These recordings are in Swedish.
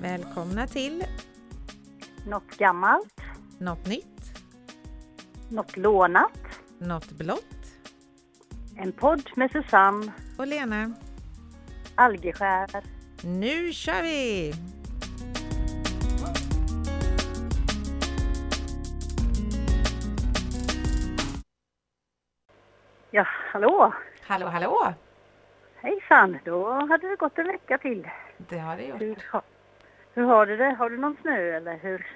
Välkomna till Något gammalt, Något nytt, något lånat. Något blått En podd med Susanne och Lena. Algeskär. Nu kör vi! Ja, hallå! Hallå, hallå! Hejsan! Då hade det gått en vecka till. Det har det gjort. Hur, hur har du det? Har du någon snö eller hur?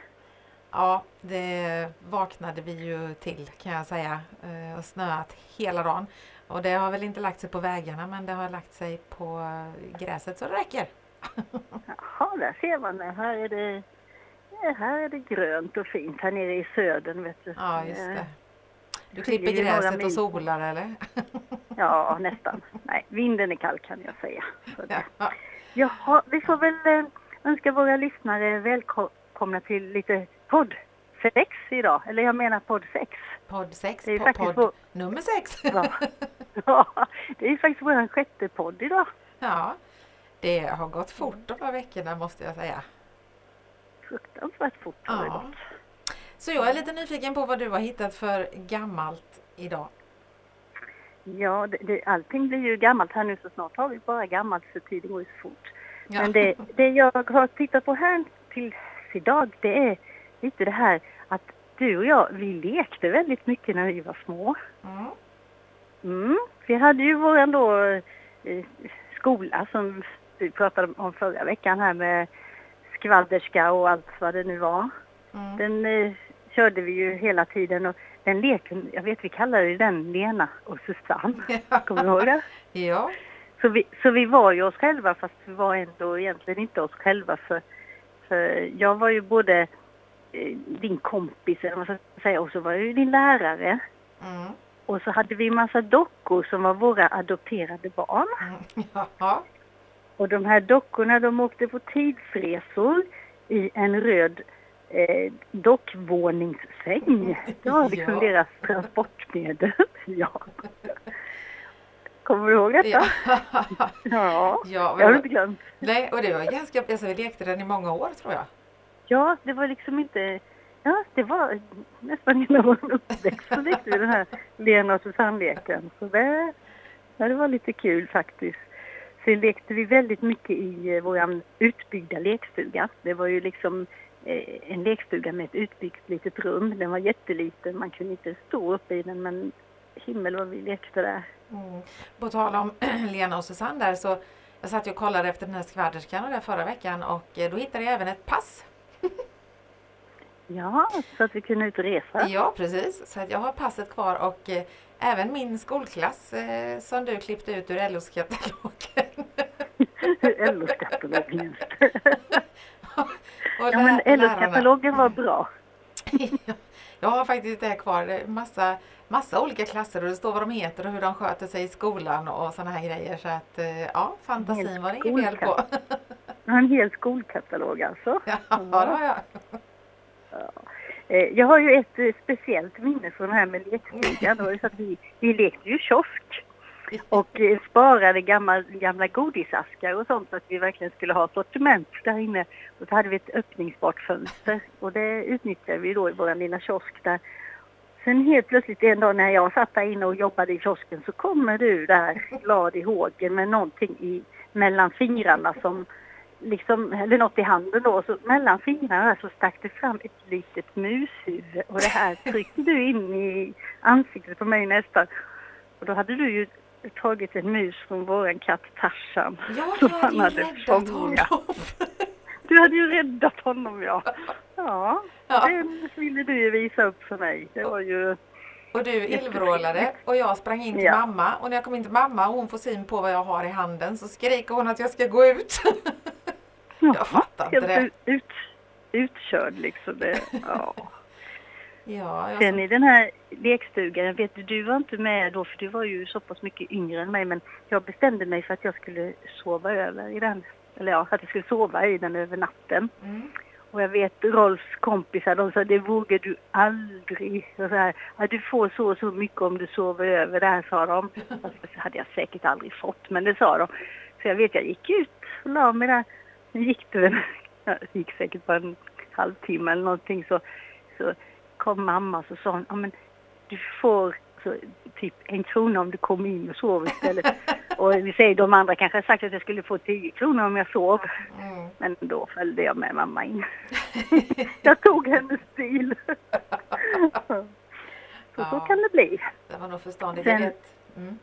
Ja, det vaknade vi ju till kan jag säga eh, och snöat hela dagen. Och det har väl inte lagt sig på vägarna men det har lagt sig på gräset så det räcker. Jaha, där ser man det. Här är det, här är det grönt och fint här nere i södern vet du. Ja, just Eh, det. Du klipper gräset och solar eller? Ja, nästan. Nej, vinden är kall kan jag säga. Så det- Ja. Jaha, vi får väl eh, önska våra lyssnare välkomna till lite podd 6 idag. Eller jag menar podd 6. Podd 6, Det är po- faktiskt podd vår, nummer 6. ja. ja, det är faktiskt vår sjätte podd idag. Ja, det har gått fort de här veckorna måste jag säga. Fruktansvärt fort har det Ja. gått. Så jag är lite nyfiken på vad du har hittat för gammalt idag. Ja, det, det, allting blir ju gammalt här nu så snart har vi bara gammalt så tiden går ju så fort. Ja. Men det, det jag har tittat på här tills idag det är lite det här att du och jag, vi lekte väldigt mycket när vi var små. Mm. Mm. Vi hade ju våran då eh, skola som vi pratade om förra veckan här med skvadderska och allt vad det nu var. Mm. Den eh, körde vi ju hela tiden och den leken, jag vet vi kallade den Lena och Susanne. Kommer du ihåg det? Ja, Så vi, så vi var ju oss själva fast vi var ändå egentligen inte oss själva för, för jag var ju både eh, din kompis eller vad man ska säga och så var jag ju din lärare. mm. Och så hade vi massa dockor som var våra adopterade barn. Mm. ja. Och de här dockorna de åkte på tidsresor i en röd eh, dockvåningssäng. Det var liksom Ja. deras transportmedel. ja. Kommer du ihåg detta? Ja. Ja. ja, Jag har inte glömt. nej, och det var ganska, alltså vi lekte den i många år tror jag. Ja, det var liksom inte... Ja, det var nästan hela vår uppväxt så lekte vi den här Lena och Susanne-leken. Så det, ja, det var lite kul faktiskt. Sen lekte vi väldigt mycket i eh, vår utbyggda lekstuga. Det var ju liksom eh, en lekstuga med ett utbyggt litet rum. Den var jätteliten, man kunde inte stå uppe i den men himmel vad vi lekte där. Mm. På tal om Lena och Susanne där så jag satt och kollade efter den här skvadderskan och där förra veckan och eh, då hittade jag även ett pass. Ja, så att vi kunde ut och resa. Ja, precis. Så att jag har passet kvar och eh, även min skolklass eh, som du klippte ut ur. LO-katalogen. Och Ja men. LO-katalogen var bra. Jag har faktiskt det kvar. Det är massa, massa olika klasser och det står vad de heter och hur de sköter sig i skolan och sådana här grejer. Så att eh, ja, fantasin var det inget fel på. En hel skolkatalog alltså. Ja, det har jag. Eh, Jag har ju ett eh, speciellt minne från det här med lekstugan. Vi, vi lekte ju kiosk och sparade gamla, gamla godisaskar och sånt så att vi verkligen skulle ha sortiment där inne. Och så hade vi ett öppningsbart fönster och det utnyttjade vi då i vår lilla kiosk där. Sen helt plötsligt en dag när jag satt där inne och jobbade i kiosken så kommer du där glad i hågen med någonting i, mellan fingrarna som liksom, eller något i handen då, så mellan fingrarna så stack det fram ett litet mushuvud och det här tryckte du in i ansiktet på mig nästan. Och då hade du ju tagit en mus från våran katt Tarzan. Ja, som han hade fångat. Du hade ju räddat honom ja. Ja, Ja. det ville du ju visa upp för mig. Det var ju... Och du illvrålade och jag sprang in till Ja. mamma och när jag kom in till mamma och hon får syn på vad jag har i handen så skriker hon att jag ska gå ut. Jag fattar inte det. ut, utkörd liksom. Det, ja. Ja, jag Sen i den här lekstugan, vet du, du var inte med då för du var ju så pass mycket yngre än mig men jag bestämde mig för att jag skulle sova över i den. Eller ja, att jag skulle sova i den över natten. mm. Och jag vet Rolfs kompisar, de sa det vågar du aldrig. Och så här, ja, du får så och så mycket om du sover över där, sa de. Fast det hade jag säkert aldrig fått, men det sa de. Så jag vet, jag gick ut och la mig där. Nu gick det väl gick säkert bara en halvtimme eller någonting så, så kom mamma och så sa hon, ja men du får så, typ en krona om du kommer in och sover istället. och vi säger de andra kanske har sagt att jag skulle få 10 kronor om jag sov. Mm. Men då följde jag med mamma in. jag tog hennes bil. så, så Ja. kan det bli. Det var nog förståndigt. Sen-. Mm.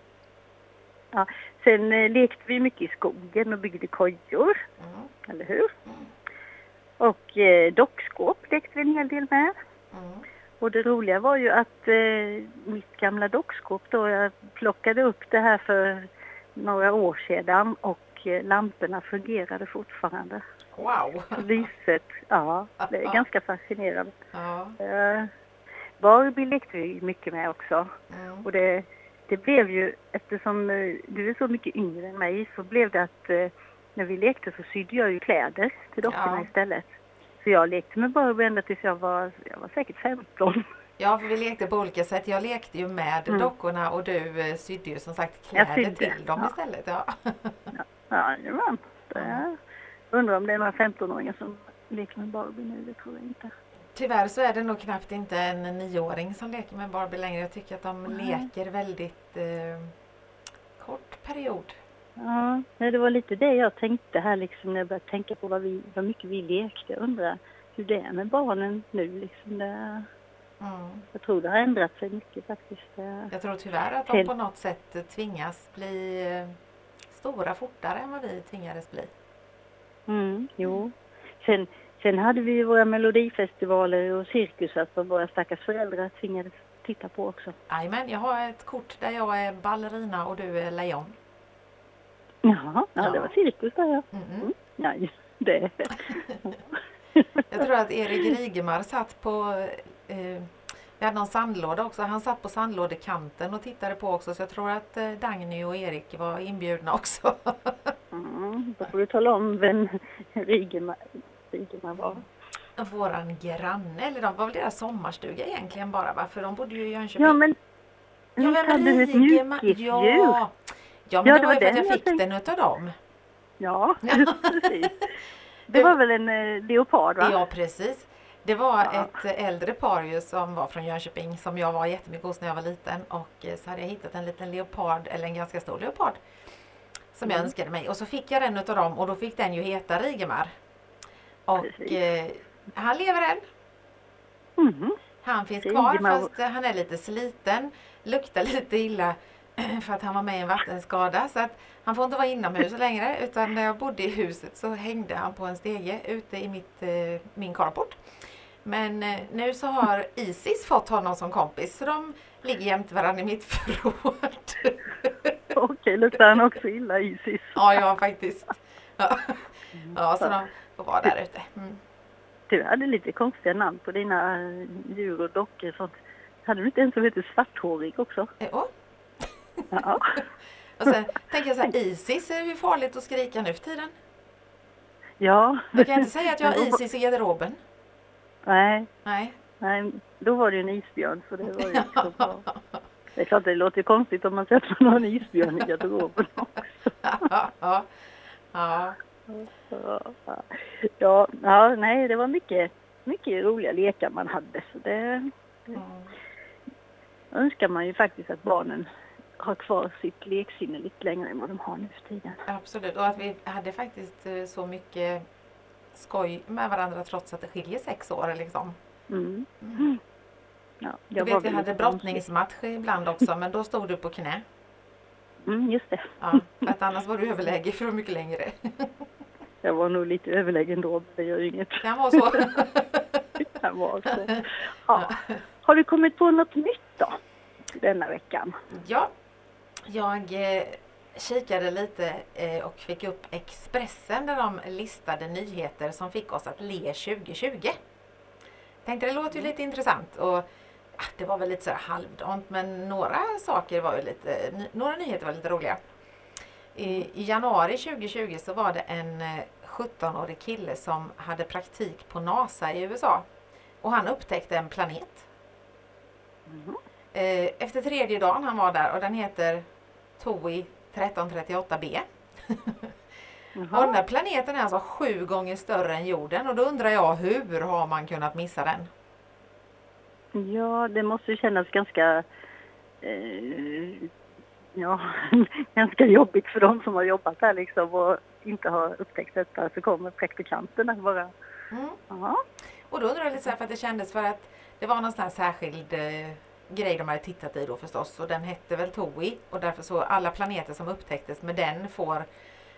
Ja. Sen eh, lekte vi mycket i skogen och byggde kojor, Mm. eller hur? Och eh, dockskåp lekte vi en hel del med. Mm. Och det roliga var ju att eh, mitt gamla dockskåp då, jag plockade upp det här för några år sedan och eh, lamporna fungerade fortfarande. Wow! Lyset, ja, det är ganska fascinerande. Ja. Eh, Barbie lekte vi mycket med också. Mm. Och det, det blev ju, eftersom eh, du är så mycket yngre än mig, så blev det att eh, när vi lekte så sydde jag ju kläder till dockorna Ja. istället. Så jag lekte med Barbie ända tills jag var, jag var säkert 15. Ja, för vi lekte på olika sätt. Jag lekte ju med Mm. dockorna och du eh, sydde ju som sagt kläder till dem ja. istället. Ja. Ja, jajamän. Undrar om det är några 15-åringar som leker med Barbie nu, det tror jag inte. Tyvärr så är det nog knappt inte en nioåring som leker med Barbie längre. Jag tycker att de Nej. leker väldigt eh, kort period. Ja, nej, det var lite det jag tänkte här liksom när jag började tänka på vad, vi, vad mycket vi lekte. Jag undrar hur det är med barnen nu liksom. Det, Mm. jag tror det har ändrat sig mycket faktiskt. Jag tror tyvärr att de på något sätt tvingas bli eh, stora fortare än vad vi tvingades bli. Mm, jo. Sen, sen hade vi ju våra melodifestivaler och cirkusar som våra stackars föräldrar tvingades titta på också. Jajamän, jag har ett kort där jag är ballerina och du är lejon. Jaha, ja, Ja. det var cirkus där ja. Mm. just det. Jag tror att Erik Rigemar satt på eh, vi hade någon sandlåda också. Han satt på sandlådekanten och tittade på också så jag tror att eh, Dagny och Erik var inbjudna också. Mm, då får du tala om vem Rigemar, Rigemar var. Våran granne, eller de var väl deras sommarstuga egentligen bara va? För de bodde ju i Jönköping. Ja men, Ja, vem hade du ett mjukisdjur? Ja, ja men Ja, det det var var ju för att jag jag fick tänkte. den utav dem. Ja, precis. Det var väl en eh, leopard va? Ja precis. Det var Ja. ett eh, äldre par ju som var från Jönköping som jag var jättemycket hos när jag var liten och eh, så hade jag hittat en liten leopard eller en ganska stor leopard som jag Mm. önskade mig och så fick jag den utav dem och då fick den ju heta Rigemar. Och eh, han lever än. Mhm. Han finns Rigemar. kvar fast eh, han är lite sliten, luktar lite illa för att han var med i en vattenskada så att han får inte vara inomhus längre utan när jag bodde i huset så hängde han på en stege ute i mitt, eh, min carport. Men eh, nu så har Isis fått honom som kompis så de ligger jämte varandra i mitt förråd. Okej, luktar han också illa Isis? ja, ja faktiskt. Ja, ja så de får vara där ute. Mm. Du hade lite konstiga namn på dina eh, djur och dockor och sånt. Hade du inte en som heter Svarthårig också? Eh, åh. Ja. Och sen tänker jag så här, Isis är ju farligt att skrika nu för tiden. Ja. Jag kan inte säga att jag har Isis i garderoben. Nej, Nej. nej, då var det ju en isbjörn så det var ju liksom bra. Det är klart det låter konstigt om man säger att man har en isbjörn i garderoben också. ja, ja. ja. Ja, ja, nej det var mycket, mycket roliga lekar man hade så det Mm. önskar man ju faktiskt att barnen har kvar sitt leksinne lite längre än vad de har nu för tiden. Absolut. Och att vi hade faktiskt eh, så mycket skoj med varandra trots att det skiljer sex år. Liksom. Mm. Mm. Ja, Jag var vet, vi hade brottningsmatch ibland också men då stod du på knä. Mm, just det. Ja, för att annars var du överläge för mycket längre. Jag var nog lite överlägen då, men det gör inget. Kan vara så. Jag var så. Ja. Har du kommit på något nytt då? Denna veckan? Ja, jag eh, kikade lite eh, och fick upp Expressen där de listade nyheter som fick oss att le 2020. Tänkte det låter ju lite intressant och ah, det var väl lite så halvdant men några saker var ju lite, ny, några nyheter var lite roliga. I, I januari 2020 så var det en eh, 17-årig kille som hade praktik på NASA i USA och han upptäckte en planet. Eh, Efter tredje dagen han var där och den heter TOI 1338b. Och den här planeten är alltså sju gånger större än jorden och då undrar jag hur har man kunnat missa den? Ja, det måste kännas ganska eh, ja, ganska jobbigt för de som har jobbat där liksom och inte har upptäckt detta så kommer praktikanterna bara. Mm. Och då undrar jag lite så här för att det kändes för att det var någon sån här särskild eh, grej de hade tittat i då förstås och den hette väl TOI och därför så alla planeter som upptäcktes med den får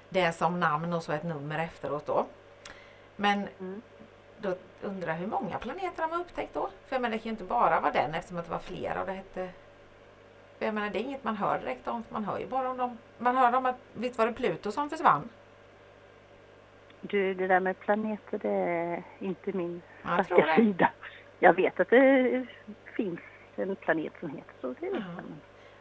det som namn och så ett nummer efteråt då. Men mm. då undrar jag hur många planeter de har upptäckt då? För jag menar det kan ju inte bara vara den eftersom att det var flera och det hette för jag menar det är inget man hör direkt om, man hör ju bara om dem. Man hör om att, visst var det Pluto som försvann? Du, det där med planeter det är inte min starka sida. Jag vet att det finns en planet som heter så. Det.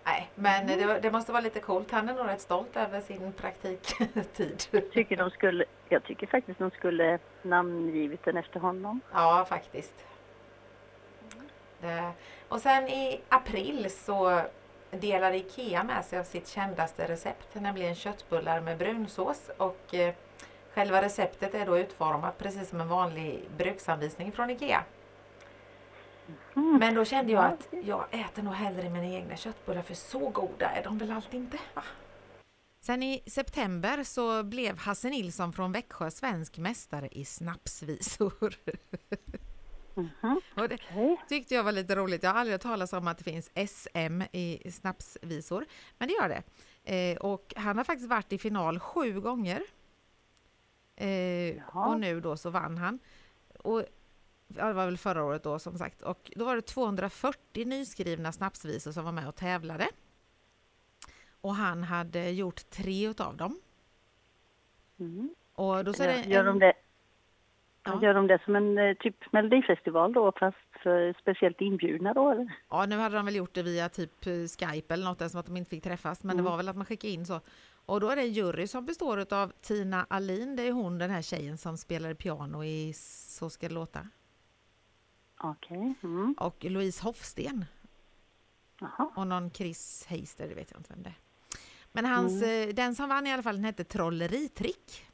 Nej, men mm. det, det, måste vara lite coolt. Han är nog rätt stolt över sin praktiktid. Jag tycker, de skulle, jag tycker faktiskt de skulle namngivit den efter honom. Ja, faktiskt. Det. Och sen i april så delade IKEA med sig av sitt kändaste recept, nämligen köttbullar med brunsås. Och eh, själva receptet är då utformat precis som en vanlig bruksanvisning från IKEA. Mm. Men då kände jag att jag äter nog hellre mina egna köttbullar för så goda är de väl alltid inte. Va? Sen i september så blev Hasse Nilsson från Växjö svensk mästare i snapsvisor. Mm -hmm. och det tyckte jag var lite roligt. Jag har aldrig hört talas om att det finns SM i snapsvisor, men det gör det. Eh, och han har faktiskt varit i final sju gånger. Eh, och nu då så vann han. Och det var väl förra året då som sagt. Och då var det 240 nyskrivna snapsvisor som var med och tävlade. Och han hade gjort tre utav dem. Mm. Och då så ja, det gör, de det, ja. gör de det som en eh, typ melodifestival då fast för speciellt inbjudna då eller? Ja nu hade de väl gjort det via typ eh, Skype eller något som att de inte fick träffas men mm. det var väl att man skickade in så. Och då är det en jury som består av Tina Alin, det är hon den här tjejen som spelade piano i Så ska det låta. Okay. Mm. Och Louise Hofsten. Aha. Och någon Chris Heister, det vet jag inte vem det är. Men hans, mm. Eh, den som vann i alla fall den hette Trolleritrick.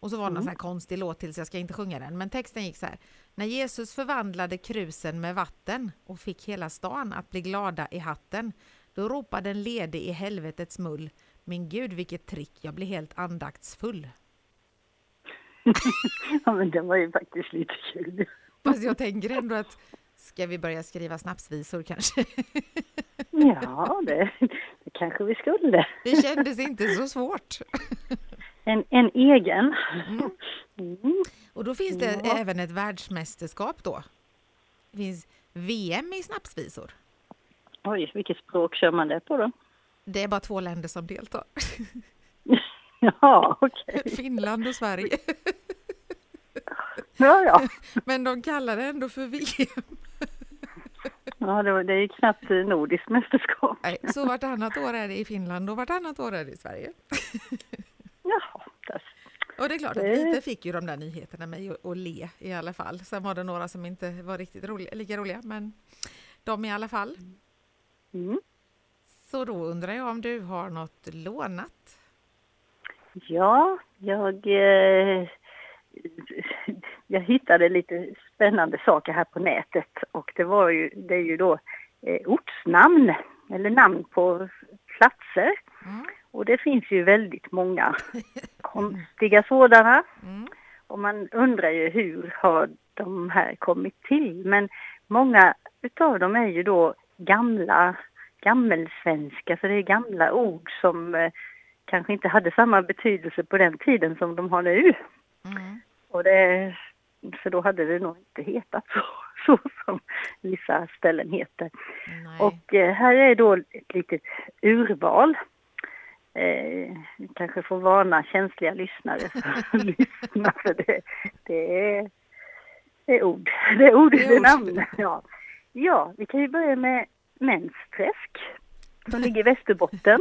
Och så var det mm. någon sån här konstig låt till så jag ska inte sjunga den. Men texten gick så här. När Jesus förvandlade krusen med vatten och fick hela stan att bli glada i hatten. Då ropade en ledig i helvetets mull. Min gud vilket trick, jag blir helt andaktsfull. ja men det var ju faktiskt lite kul. Fast jag tänker ändå att ska vi börja skriva snapsvisor kanske? ja, det, det kanske vi skulle. Det kändes inte så svårt. En, en egen. Mm. Mm. Och då finns det ja. även ett världsmästerskap då. Det finns VM i snapsvisor. Oj, vilket språk kör man det på då? Det är bara två länder som deltar. ja, okej. Okay. Finland och Sverige. Ja, ja. Men de kallar det ändå för VM. Ja, det, det är ju knappt nordiskt mästerskap. Nej, så vartannat år är det i Finland och vartannat år är det i Sverige. Jaha. Och det är klart att lite fick ju de där nyheterna mig att le i alla fall. Sen var det några som inte var riktigt roliga, lika roliga, men de i alla fall. Mm. Så då undrar jag om du har något lånat? Ja, jag eh, jag hittade lite spännande saker här på nätet och det var ju, det är ju då eh, ortsnamn eller namn på platser. Mm. Och det finns ju väldigt många konstiga sådana. Mm. Och man undrar ju hur har de här kommit till? Men många utav dem är ju då gamla, gammelsvenska, så det är gamla ord som eh, kanske inte hade samma betydelse på den tiden som de har nu. Mm. Och det, för då hade det nog inte hetat så, så som vissa ställen heter. Nej. Och eh, här är då ett litet urval. Eh, kanske får varna känsliga lyssnare att lyssna för det, det, är, det är ord. Det är ord, det är namn. Ja. ja, vi kan ju börja med Mensträsk som ligger i Västerbotten.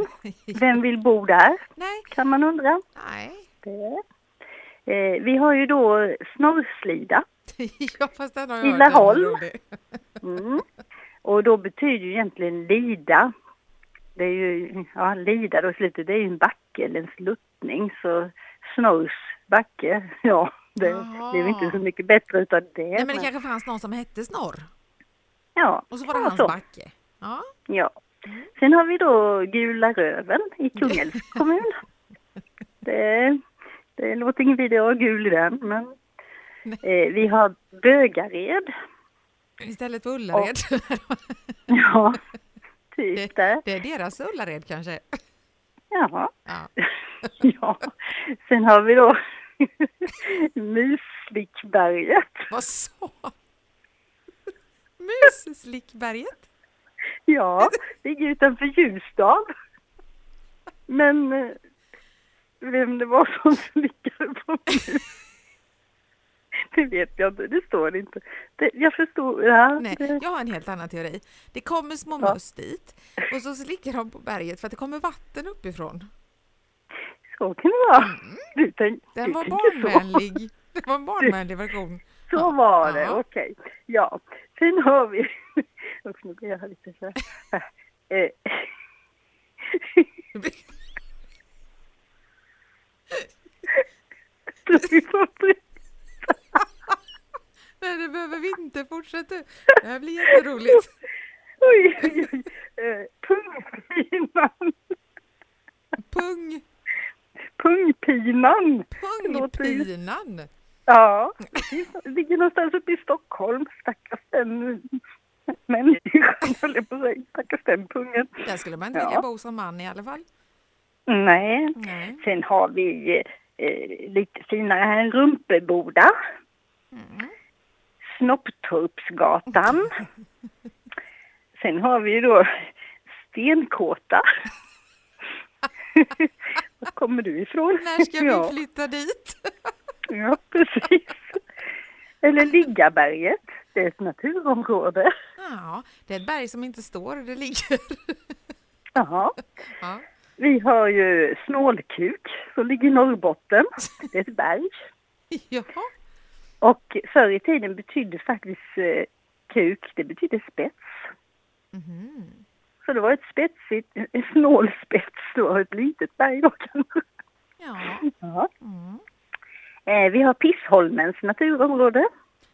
Vem vill bo där? Nej. Kan man undra. Nej. Det Eh, vi har ju då Snorrslida. ja, fast den har jag I Laholm. mm. Och då betyder ju egentligen lida. Det är ju, ja, lida då i slutet, det är ju en backe eller en sluttning så Snorrs backe, ja det Jaha. blev inte så mycket bättre utav det. Nej, men det men- kanske fanns någon som hette Snorr ja, och så var det ja, hans så. backe. Ja. Ja. Sen har vi då Gula Röven i Kungälvs kommun. Det, det låter ingen vidare ha gul i den, men eh, vi har Bögared. Istället för Ullared. Ja, Det, typ där. det är deras Ullared kanske. Ja. Ja. ja. Sen har vi då Musvikberget. Vad sa Musslickberget? Ja, ligger utanför Ljusdal. Men eh, vem det var som slickade på mus, det vet jag inte. Det står inte. Det, jag förstod. Ja, Nej, jag har en helt annan teori. Det kommer små Ja. möss dit och så slickar de på berget för att det kommer vatten uppifrån. så kan det vara. Du, tänk, Den var barnvänlig. Det var en barnvänlig version. Så var det, Ja. okej. Ja, sen har vi... Usch, nu blir jag lite så här. Eh, vi får bry- Nej, det behöver vi inte. Fortsätt du. Det här blir jätteroligt. Oj, oj, oj. Eh, Pungpinan. Pung, Pungpinan. pungpinan. Ja, det ligger någonstans uppe i Stockholm. Stackars den människan, höll jag på att säga. Stackars den pungen. Där skulle man inte Ja. vilja bo som man i alla fall. Nej. Nej. Sen har vi eh, lite finare här, Rumpeboda. Mm. Snopptorpsgatan. Sen har vi ju då Stenkåta. Var kommer du ifrån? När ska ja, vi flytta dit? Ja, precis. Eller Liggaberget. Det är ett naturområde. Ja, det är ett berg som inte står, det ligger. Jaha. Ja. Vi har ju Snålkuk som ligger i Norrbotten. Det är ett berg. Jaha, Och förr i tiden betydde faktiskt eh, kuk, det betydde spets. Mhm. Så det var ett spetsigt, en snål spets då, ett litet berg då ja. Ja. Mm. Eh, vi har Pissholmens naturområde.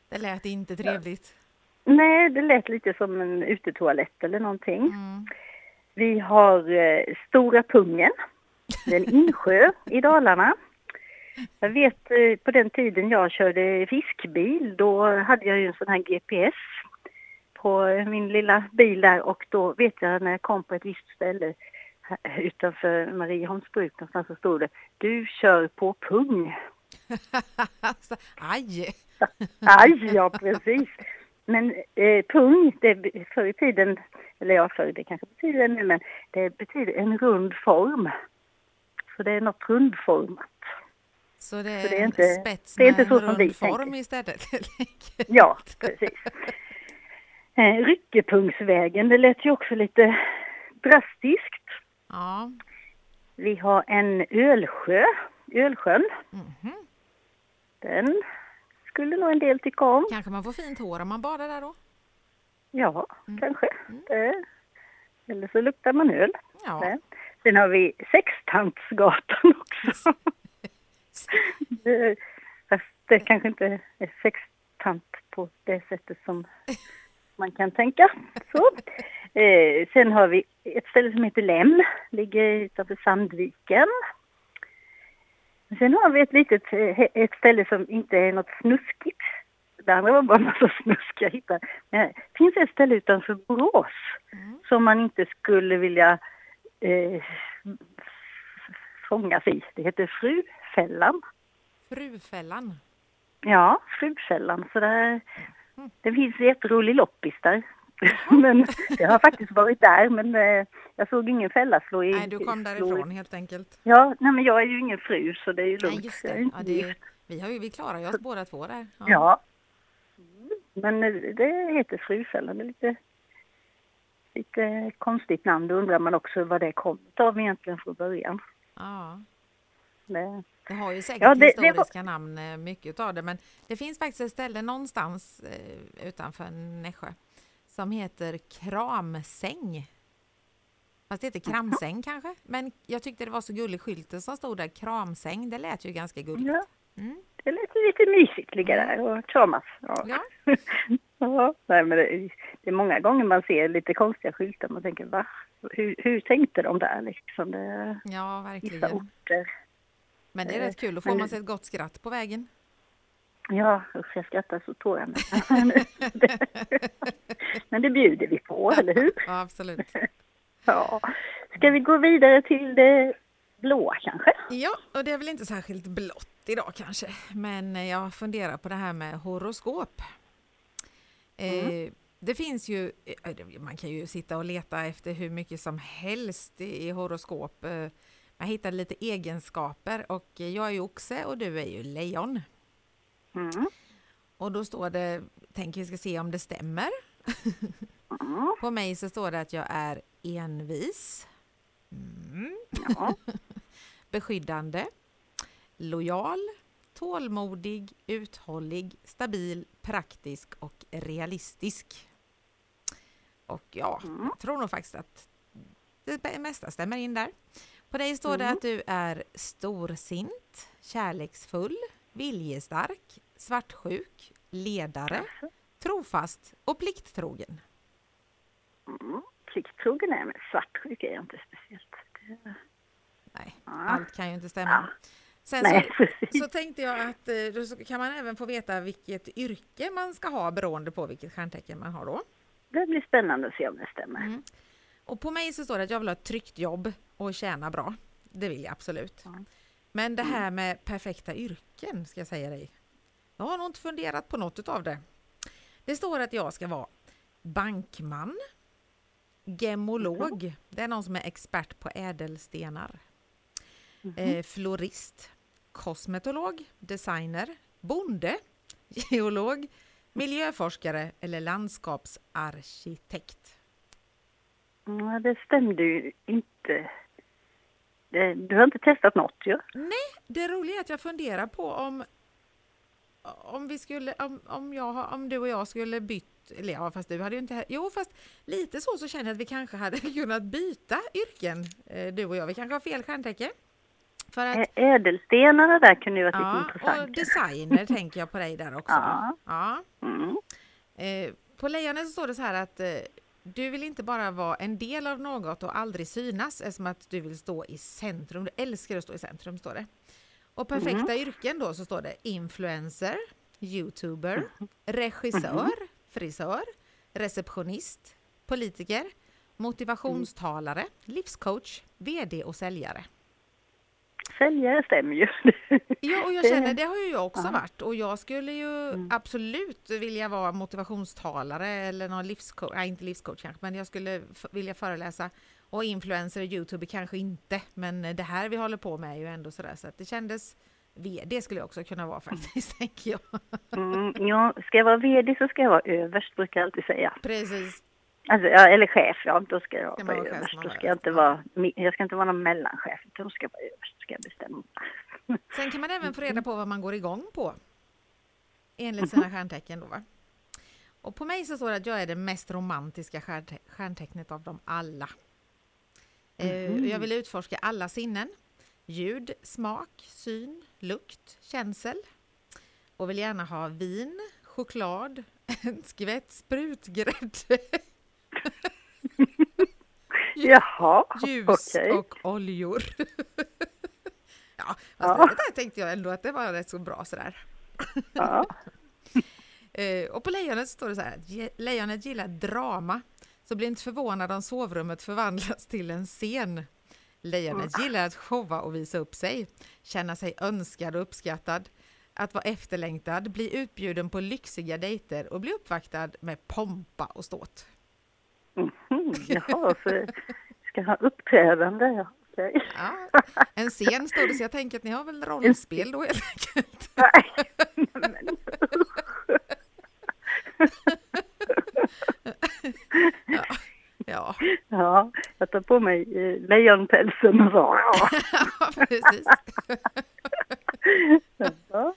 Det lät inte trevligt. Nej, det lät lite som en utetoalett eller någonting. Mm. Vi har eh, Stora Pungen. Det är en insjö i Dalarna. Jag vet eh, på den tiden jag körde fiskbil, då hade jag ju en sån här GPS på min lilla bil där och då vet jag när jag kom på ett visst ställe utanför Marieholmsbruk någonstans så stod det Du kör på pung. Aj! Aj, ja precis. Men eh, pung, det förr i tiden, eller ja förr, det kanske betyder det nu, men det betyder en rund form. Så det är något rundformat. Så det är, Så det är en inte- spets med inte så en rund form tänker. istället. Ja, precis. Eh, Ryckepungsvägen, det lät ju också lite drastiskt. Ja. Vi har en ölsjö, Ölsjön. Mhm. Den skulle nog en del tycka om. Kanske man får fint hår om man badar där då? Ja, Mm. kanske. Det, eller så luktar man öl. Ja. Sen har vi Sextantsgatan också. det, fast det kanske inte är sextant på det sättet som man kan tänka. Så. Eh, sen har vi ett ställe som heter Lem, ligger utanför Sandviken. Sen har vi ett litet eh, ett ställe som inte är något snuskigt. Det andra var bara en massa snusk jag hittade. Men det finns ett ställe utanför Borås Mm. som man inte skulle vilja eh, fångas i. Det heter Frufällan. Frufällan. Ja, Frufällan. Så där, det finns jätterolig loppis där. men jag har faktiskt varit där men eh, jag såg ingen fälla slå i. Nej, du kom slå i- därifrån helt enkelt. Ja, nej men jag är ju ingen fru så det är ju lugnt. Nej, just är det. Ja, det gift. vi, har ju, vi klarar ju oss båda två där. Ja. Men det heter Frufällan. Det är lite, lite konstigt namn. Då undrar man också vad det kommer av egentligen från början. ja. Det, Det har ju säkert Ja, det- det var- historiska namn, eh, mycket av det, men det finns faktiskt ett ställe någonstans eh, utanför Nässjö som heter Kramsäng. Fast det heter kramsäng kanske. Men jag tyckte det var så gullig skylten som stod där, kramsäng. Det lät ju ganska gulligt. Ja. Mm. Det lät lite mysigt ligga där och kramas. Ja. Ja. ja. Nej, men det, är- det är många gånger man ser lite konstiga skyltar. Man tänker va? Hur, hur tänkte de där liksom? Det, ja, vissa verkligen. orter. Men det är rätt kul. Då får men- man sig ett gott skratt på vägen. Ja, usch jag skrattar så tårar mig. Men det bjuder vi på, eller hur? Ja, absolut. Ja. Ska vi gå vidare till det blåa kanske? Ja, och det är väl inte särskilt blått idag kanske. Men jag funderar på det här med horoskop. Eh, det finns ju, eh, man kan ju sitta och leta efter hur mycket som helst i, horoskop. Eh, Man hittar lite egenskaper och jag är ju oxe och du är ju lejon. Mm. Och då står det, tänker vi ska se om det stämmer. Mm. På mig så står det att jag är envis, mm. Ja. Beskyddande, lojal, tålmodig, uthållig, stabil, praktisk och realistisk. Och ja, Mm. jag tror nog faktiskt att det mesta stämmer in där. På dig står det Mm. att du är storsint, kärleksfull, viljestark, svartsjuk, ledare, trofast och plikttrogen. Mm. Plikttrogen är jag, men svartsjuk är jag inte speciellt. Det- Nej, Ja. allt kan ju inte stämma. Ja. Sen Nej, så, så tänkte jag att eh, då kan man även få veta vilket yrke man ska ha beroende på vilket stjärntecken man har då. Det blir spännande att se om det stämmer. Mm. Och på mig så står det att jag vill ha ett tryggt jobb och tjäna bra. Det vill jag absolut. Ja. Men det här med perfekta yrken ska jag säga dig. Jag har nog inte funderat på något av det. Det står att jag ska vara bankman, gemolog, det är någon som är expert på ädelstenar, eh, florist, kosmetolog, designer, bonde, geolog, miljöforskare eller landskapsarkitekt. Mm, det stämde ju inte. Du har inte testat något ju. Det roliga är att jag funderar på om om vi skulle, om, om, jag, om du och jag skulle bytt, eller ja fast du hade ju inte, jo fast lite så så känner jag att vi kanske hade kunnat byta yrken, eh, du och jag. Vi kanske har fel stjärntecken. För att, Ädelstenarna där kunde ju varit ja, lite intressant. och designer tänker jag på dig där också. Ja. Ja. Mm. Eh, på lejonet så står det så här att eh, du vill inte bara vara en del av något och aldrig synas eftersom att du vill stå i centrum. Du älskar att stå i centrum, står det. Och perfekta yrken då så står det influencer, youtuber, regissör, frisör, receptionist, politiker, motivationstalare, livscoach, VD och säljare. Säljare stämmer ju. Ja, och jag känner det har ju jag också Ja. varit och jag skulle ju Mm. absolut vilja vara motivationstalare eller någon livscoach, nej inte livscoach kanske, men jag skulle vilja föreläsa och influencer och youtuber kanske inte, men det här vi håller på med är ju ändå sådär så att det kändes det skulle jag också kunna vara faktiskt, tänker jag. Mm, ja, ska jag vara VD så ska jag vara överst, brukar jag alltid säga. Precis. Alltså, ja, eller chef, ja, då ska jag vara överst. Då ska jag inte vara, jag ska inte vara någon mellanchef, utan då ska jag vara överst, ska jag bestämma. Sen kan man även få reda på vad man går igång på. Enligt sina stjärntecken då va. Och på mig så står det att jag är det mest romantiska stjärnte- stjärntecknet av dem alla. Mhm. Jag vill utforska alla sinnen. Ljud, smak, syn, lukt, känsel. Och vill gärna ha vin, choklad, en skvätt sprutgrädde, Jaha, ljus okej. och oljor. ja, fast Ja. det där tänkte jag ändå att det var rätt så bra sådär. Ja. Eh, och på lejonet står det så här lejonet gillar drama, så bli inte förvånad om sovrummet förvandlas till en scen. Lejonet gillar att showa och visa upp sig, känna sig önskad och uppskattad, att vara efterlängtad, bli utbjuden på lyxiga dejter och bli uppvaktad med pompa och ståt. Mhm, Jaha, så ska ha uppträdande, ja. Okej. Ja, en scen står det, så jag tänker att ni har väl rollspel då helt enkelt. Nej, men Ja, Ja, jag tar på mig eh, lejonpälsen och så. Ja. ja precis. Ja.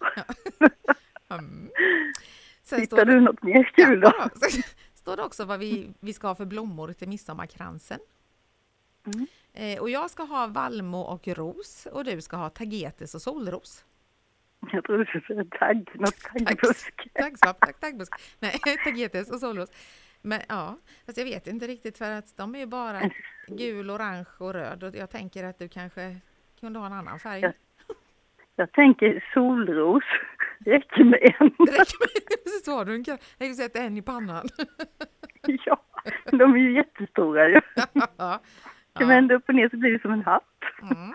Mm. Sen Hittar du något mer kul då? Ja, står det också vad vi, vi ska ha för blommor till midsommarkransen. Mm. Eh, och jag ska ha vallmo och ros och du ska ha tagetes och solros. Jag trodde du skulle säga tagg, något taggbusk. Taggsvamp, tack, taggbusk. Nej, tagetes och solros. Men ja, fast jag vet inte riktigt för att de är ju bara gul, orange och röd och jag tänker att du kanske kunde ha en annan färg. Jag, jag tänker solros. Det räcker med en. Det räcker med du en Jag sätta en i pannan. Ja, de är ju jättestora ju. Ja. Kan man vända upp och ner så blir det som en hatt. Mm.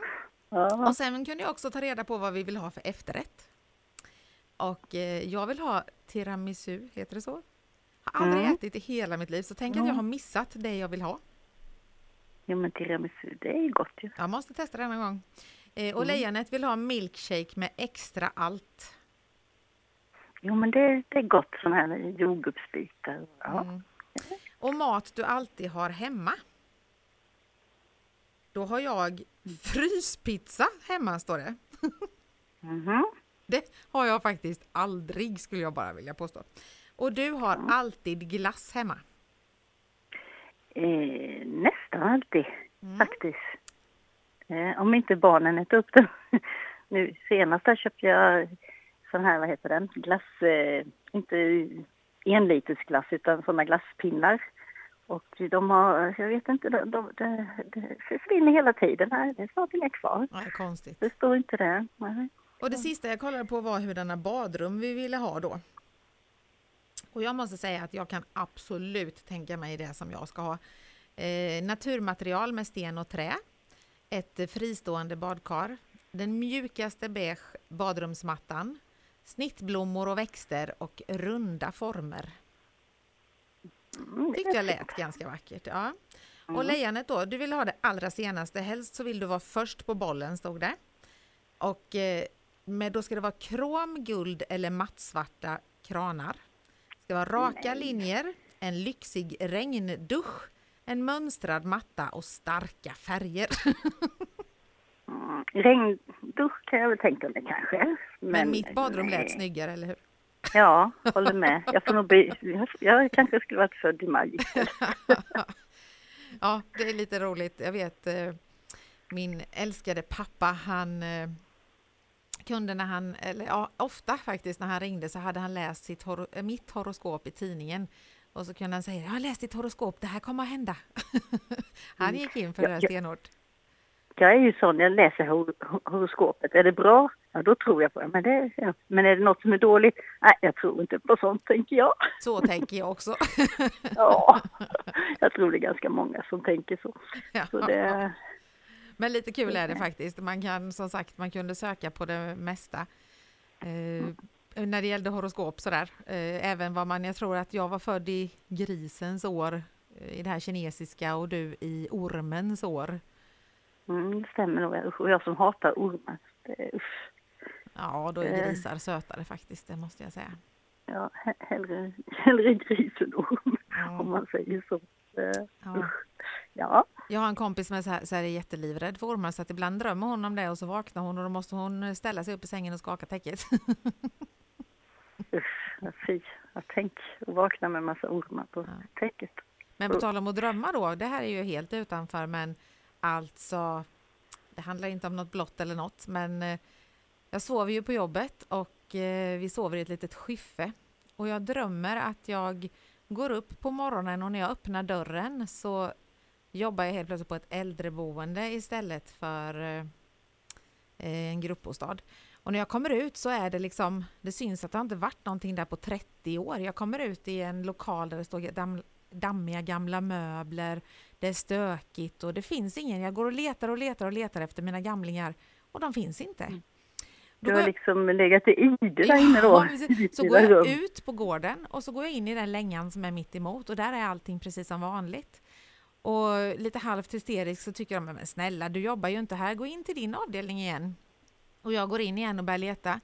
Ja. Och sen kunde jag också ta reda på vad vi vill ha för efterrätt. Och eh, jag vill ha tiramisu, heter det så? Har aldrig mm. ätit i hela mitt liv, så tänk mm. att jag har missat det jag vill ha. Ja men tiramisu, det är gott ju. Jag måste testa det en gång. Eh, och mm. lejonet vill ha milkshake med extra allt. Jo men det, det är gott sådana här jordgubbsbitar. Ja. Mm. Och mat du alltid har hemma. Då har jag fryspizza hemma, står det. Mm-hmm. Det har jag faktiskt aldrig, skulle jag bara vilja påstå. Och du har mm. alltid glass hemma? Eh, nästan alltid, mm. faktiskt. Eh, om inte barnen äter upp den. nu senast köpte jag sån här, vad heter den, glass, eh, inte enlitersglass utan sådana glasspinnar och de har, jag vet inte, de, de, de, de försvinner hela tiden här. Det är snart inga kvar. Nej, konstigt. Det står inte där. Nej. Och det sista jag kollade på var hurdana badrum vi ville ha då. Och jag måste säga att jag kan absolut tänka mig det som jag ska ha. Eh, naturmaterial med sten och trä. Ett fristående badkar. Den mjukaste beige badrumsmattan. Snittblommor och växter och runda former. Mm, tyckte jag lät ganska vackert. Ja. Och mm. lejonet då, du vill ha det allra senaste. Helst så vill du vara först på bollen, stod det. Och eh, då ska det vara krom, guld eller mattsvarta kranar. Det ska vara raka Nej. linjer, en lyxig regndusch, en mönstrad matta och starka färger. mm, regndusch kan jag väl tänka mig kanske. Men, Men mitt badrum lät snyggare, eller hur? Ja, håller med. Jag får nog bli, jag kanske skulle varit född i maj Ja, det är lite roligt. Jag vet eh, min älskade pappa, han eh, kunde när han, eller ja, ofta faktiskt när han ringde så hade han läst sitt hor eh, mitt horoskop i tidningen och så kunde han säga, jag har läst ditt horoskop, det här kommer att hända. han mm. gick in för det här stenhårt jag är ju sån, jag läser hor horoskopet. Är det bra? Ja, då tror jag på det. Men, det, ja. men är det något som är dåligt? Nej, jag tror inte på sånt, tänker jag. Så tänker jag också. ja, jag tror det är ganska många som tänker så. Ja. så det... Men lite kul är det faktiskt. Man kan, som sagt, man kunde söka på det mesta. Eh, när det gällde horoskop sådär. Eh, även vad man, jag tror att jag var född i grisens år eh, i det här kinesiska och du i ormens år. Mm, det stämmer nog. Usch, och jag som hatar ormar. Usch. Ja, då är grisar sötare faktiskt, det måste jag säga. Ja, hellre, hellre gris än orm, ja. om man säger så. Ja. ja. Jag har en kompis som är så här, så här jättelivrädd för ormar så att ibland drömmer hon om det och så vaknar hon och då måste hon ställa sig upp i sängen och skaka täcket. Usch, fy. Tänk att vakna med en massa ormar på ja. täcket. Men på tal om att drömma då, det här är ju helt utanför men Alltså, det handlar inte om något blått eller något, men eh, jag sover ju på jobbet och eh, vi sover i ett litet skiffe. Och jag drömmer att jag går upp på morgonen och när jag öppnar dörren så jobbar jag helt plötsligt på ett äldreboende istället för eh, en gruppbostad. Och när jag kommer ut så är det liksom, det syns att det inte varit någonting där på 30 år. Jag kommer ut i en lokal där det står dammiga gamla möbler, det är stökigt och det finns ingen. Jag går och letar och letar och letar efter mina gamlingar och de finns inte. Mm. Du har liksom legat i ide där inne då? Så går jag ut på gården och så går jag in i den längan som är mitt emot och där är allting precis som vanligt. Och lite halvt hysterisk så tycker de, men snälla du jobbar ju inte här, gå in till din avdelning igen. Och jag går in igen och börjar leta.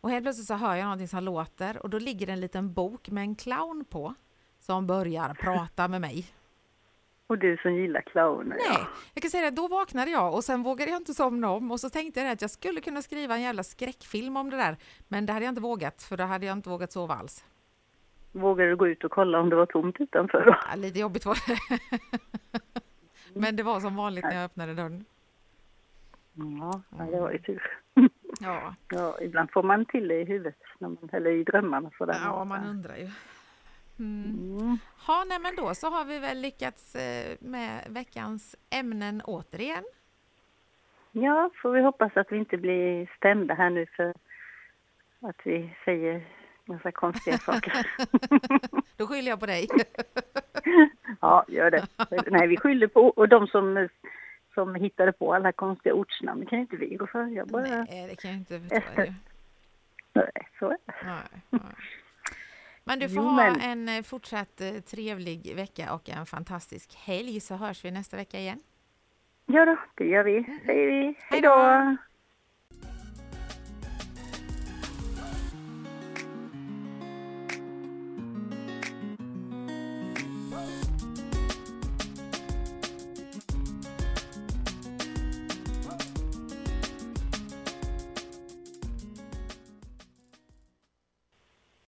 Och helt plötsligt så hör jag någonting som låter och då ligger det en liten bok med en clown på som börjar prata med mig. Och du som gillar clowner. Nej, ja. jag kan säga det, då vaknade jag och sen vågade jag inte somna om och så tänkte jag att jag skulle kunna skriva en jävla skräckfilm om det där. Men det hade jag inte vågat, för då hade jag inte vågat sova alls. Vågade du gå ut och kolla om det var tomt utanför? Ja, lite jobbigt var det. Men det var som vanligt när jag öppnade dörren. Ja, ja, det var ju tur. Ja, Ja, ibland får man till det i huvudet, när man, eller i drömmarna. Sådär. ja man undrar ju. Mm. Mm. Ha, nej, men då så har vi väl lyckats eh, med veckans ämnen återigen. Ja, får vi hoppas att vi inte blir stämda här nu för att vi säger massa konstiga saker. Då skyller jag på dig. ja, gör det. Nej, vi skyller på och de som, som hittade på alla konstiga ortsnamn, det kan inte vi gå för. Jag bara... Nej, det kan jag inte förstå. Nej, så är det. Nej, nej. Men du får Jo, ha men- en eh, fortsatt eh, trevlig vecka och en fantastisk helg så hörs vi nästa vecka igen. Ja då, det gör vi. Säger vi. Hej då!